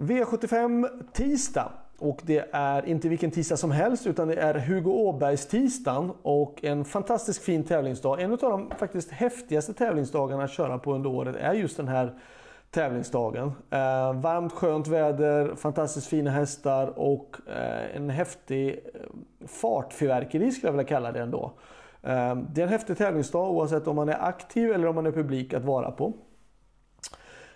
V75 tisdag. Och det är inte vilken tisdag som helst utan det är Hugo Åbergs tisdagen och en fantastiskt fin tävlingsdag. En av de faktiskt häftigaste tävlingsdagarna att köra på under året är just den här tävlingsdagen. Eh, varmt skönt väder, fantastiskt fina hästar och eh, en häftig eh, fartfyrverkeri skulle jag vilja kalla det ändå. Eh, det är en häftig tävlingsdag oavsett om man är aktiv eller om man är publik att vara på.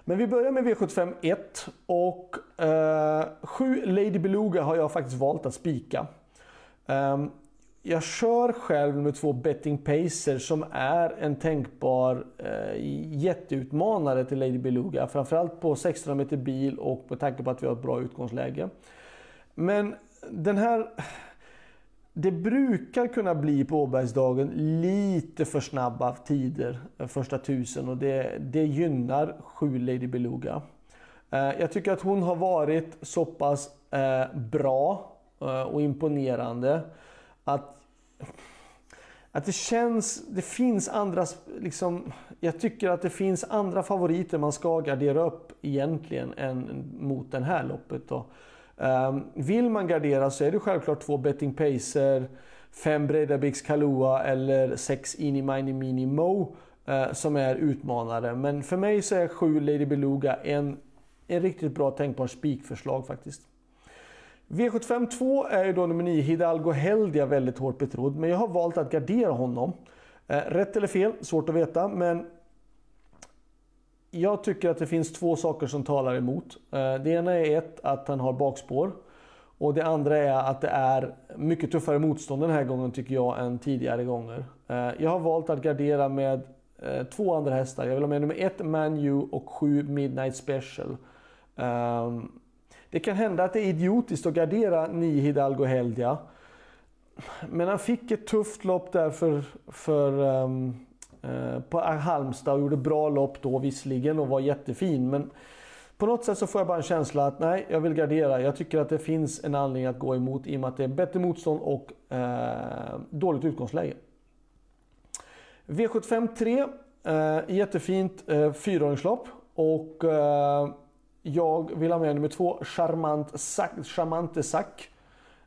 Men vi börjar med V75 1 och eh, 7 Lady Beluga har jag faktiskt valt att spika. Um, jag kör själv med två Betting Pacer som är en tänkbar eh, jätteutmanare till Lady Beluga. Framförallt på 1600 meter bil och med tanke på att vi har ett bra utgångsläge. Men den här... Det brukar kunna bli på Åbergsdagen lite för snabba tider eh, första tusen och det, det gynnar 7 Lady Beluga. Eh, jag tycker att hon har varit så pass eh, bra och imponerande att, att det känns, det finns andra, liksom, jag tycker att det finns andra favoriter man ska gardera upp egentligen än mot det här loppet. Då. Ehm, vill man gardera så är det självklart två Betting Pacer, fem Bredabix Kalua eller sex Ini Mini Mini Mo eh, som är utmanare. Men för mig så är sju Lady Beluga en, en riktigt bra tänkbar spikförslag faktiskt. V75 2 är ju då nummer 9 Hidalgo Heldia väldigt hårt betrodd. Men jag har valt att gardera honom. Eh, rätt eller fel, svårt att veta. Men jag tycker att det finns två saker som talar emot. Eh, det ena är ett, att han har bakspår. Och det andra är att det är mycket tuffare motstånd den här gången tycker jag än tidigare gånger. Eh, jag har valt att gardera med eh, två andra hästar. Jag vill ha med nummer ett Man U och sju, Midnight Special. Ehm, det kan hända att det är idiotiskt att gardera 9 Hidalgo Heldia. Men han fick ett tufft lopp där för, för um, Eh, på Halmstad och gjorde bra lopp då visserligen och var jättefin. Men på något sätt så får jag bara en känsla att nej, jag vill gardera. Jag tycker att det finns en anledning att gå emot i och med att det är bättre motstånd och eh, dåligt utgångsläge. V75 3. Eh, jättefint eh, fyraåringslopp. Och eh, jag vill ha med nummer två, Charmant Sac, Charmante Sac.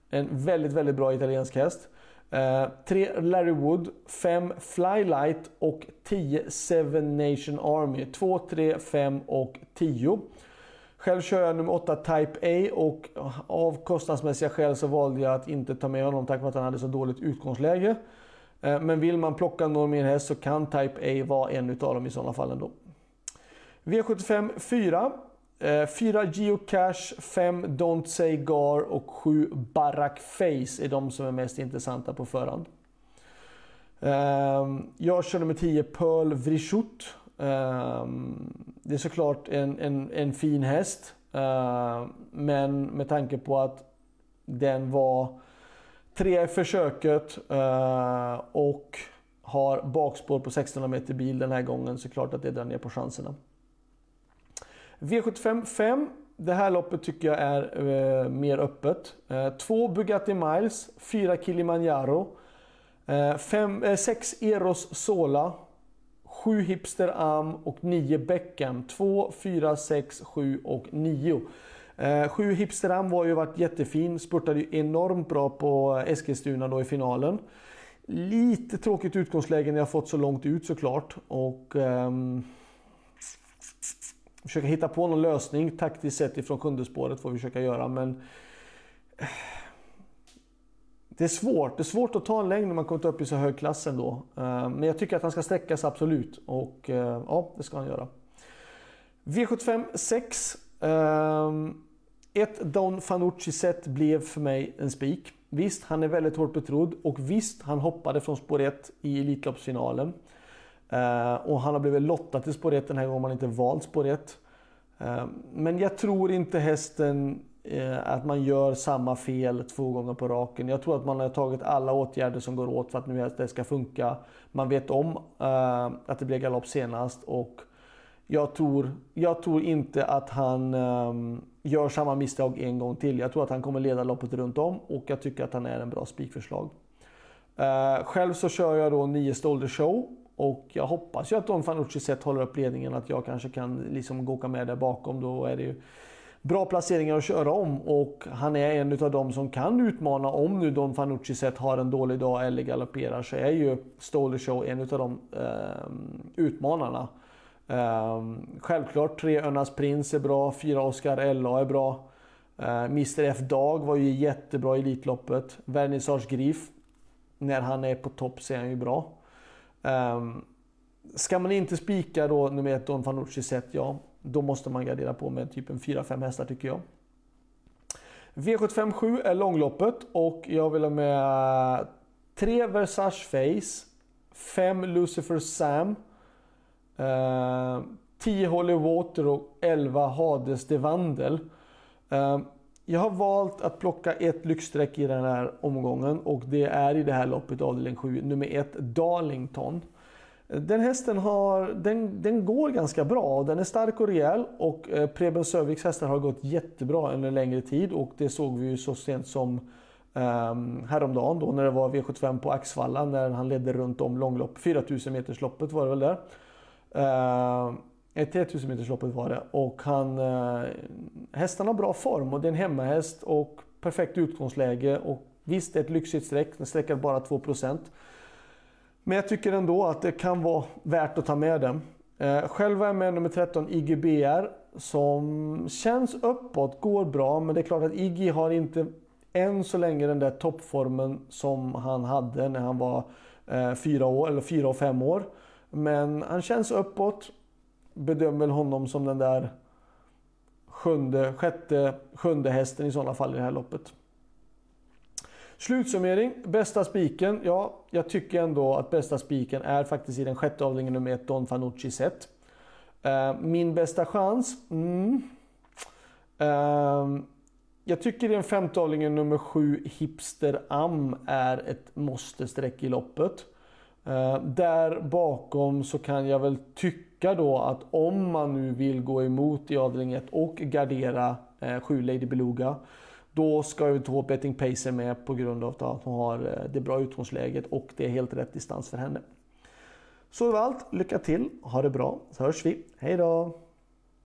En väldigt, väldigt bra italiensk häst. Eh, tre Larry Wood, fem Flylight och 10 Seven Nation Army. 2, 3, 5 och 10. Själv kör jag nummer 8 Type A och av kostnadsmässiga skäl så valde jag att inte ta med honom tack vare att han hade så dåligt utgångsläge. Eh, men vill man plocka någon mer häst så kan Type A vara en utav dem i sådana fall ändå. V75 4. Eh, 4 Geocache, 5 Don't Say Gar och 7 Barack Face är de som är mest intressanta på förhand. Ehm, jag kör nummer 10 Pearl Vrishut. Ehm, det är såklart en, en, en fin häst. Ehm, men med tanke på att den var tre i försöket eh, och har bakspår på 1600 meter bil den här gången så klart att det drar ner på chanserna. V75 5. Det här loppet tycker jag är eh, mer öppet. Eh, två Bugatti Miles, fyra Kilimanjaro, eh, fem, eh, sex Eros Sola, sju Hipster Am och nio Beckham. 2, 4, 6, 7 och 9. Eh, sju Hipster Am var ju varit jättefin, spurtade ju enormt bra på Eskilstuna då i finalen. Lite tråkigt utgångsläge när jag fått så långt ut såklart. Och... Ehm, försöka hitta på någon lösning taktiskt sett ifrån sjunde spåret får vi försöka göra men eh, det är svårt. Det är svårt att ta en längd när man kommit upp i så hög klass ändå. Eh, men jag tycker att han ska sträckas absolut. Och eh, ja, det ska han göra. V75 6. Ett Don Fanucci set blev för mig en spik. Visst, han är väldigt hårt betrodd och visst, han hoppade från spår 1 i Elitloppsfinalen. Eh, och han har blivit lottad till spår 1 den här gången han inte valt spår 1. Eh, men jag tror inte hästen eh, att man gör samma fel två gånger på raken. Jag tror att man har tagit alla åtgärder som går åt för att nu det ska funka. Man vet om att det blev galopp senast och jag tror, jag tror inte att han gör samma misstag en gång till. Jag tror att han kommer leda loppet runt om och jag tycker att han är en bra spikförslag. själv så kör jag då 9 Stolder Show och jag hoppas ju att Don Fanucci sett håller upp ledningen, att jag kanske kan liksom åka med där bakom. Då är det ju bra placeringar att köra om och han är en av dem som kan utmana om nu Don Fanucci sett har en dålig dag eller galopperar så är ju Stoller Show en av de eh, utmanarna. Eh, självklart tre Önas Prins är bra, fyra Oscar LA är bra. Eh, Mr F Dag var ju jättebra i Elitloppet. Vernissage Griff, när han är på topp så är han ju bra. Um, ska man inte spika då nummer ett Don Fanucci set, ja, då måste man gardera på med typ en 4-5 hästar tycker jag. V757 är långloppet och jag vill ha med 3 Versace Face, 5 Lucifer Sam, eh, 10 Holy Water och 11 Hades Devandel. Eh, jag har valt att plocka ett lyxstreck i den här omgången och det är i det här loppet avdelning 7, nummer 1 Darlington. Den hästen har, den, den går ganska bra. Den är stark och rejäl och eh, Preben Sörviks hästar har gått jättebra under en längre tid och det såg vi ju så sent som um, häromdagen då när det var V75 på Axvalla när han ledde runt om långlopp. 4000 meters loppet var det väl där. Ehm, ett 3000 metersloppet var det och han, hästen hästarna har bra form och det är en hemmahäst och perfekt utgångsläge och visst det är ett lyxigt streck, den sträcker bara 2% men jag tycker ändå att det kan vara värt att ta med den. Eh, själv är jag med nummer 13 IGBR som känns uppåt, går bra men det är klart att Iggy har inte än så länge den där toppformen som han hade när han var eh, fyra år eller fyra och fem år. Men han känns uppåt. Bedömer väl honom som den där sjunde, sjätte, sjunde hästen i sådana fall i det här loppet. Slutsummering, bästa spiken. Ja, jag tycker ändå att bästa spiken är faktiskt i den sjätte avdelningen nummer ett, Don Fanucci set. Eh, min bästa chans? Mm. Eh, jag tycker i den femte avdelningen nummer sju, Hipster Am, är ett måste-streck i loppet. Eh, där bakom så kan jag väl tycka då att om man nu vill gå emot i avdelning 1 och gardera eh, uh, 7 Lady Beluga då ska ju två Betting Pacer med på grund av att hon har eh, det bra utgångsläget och det är helt rätt distans för henne. Så det var allt. Lycka till, ha det bra, så hörs vi. Hej då!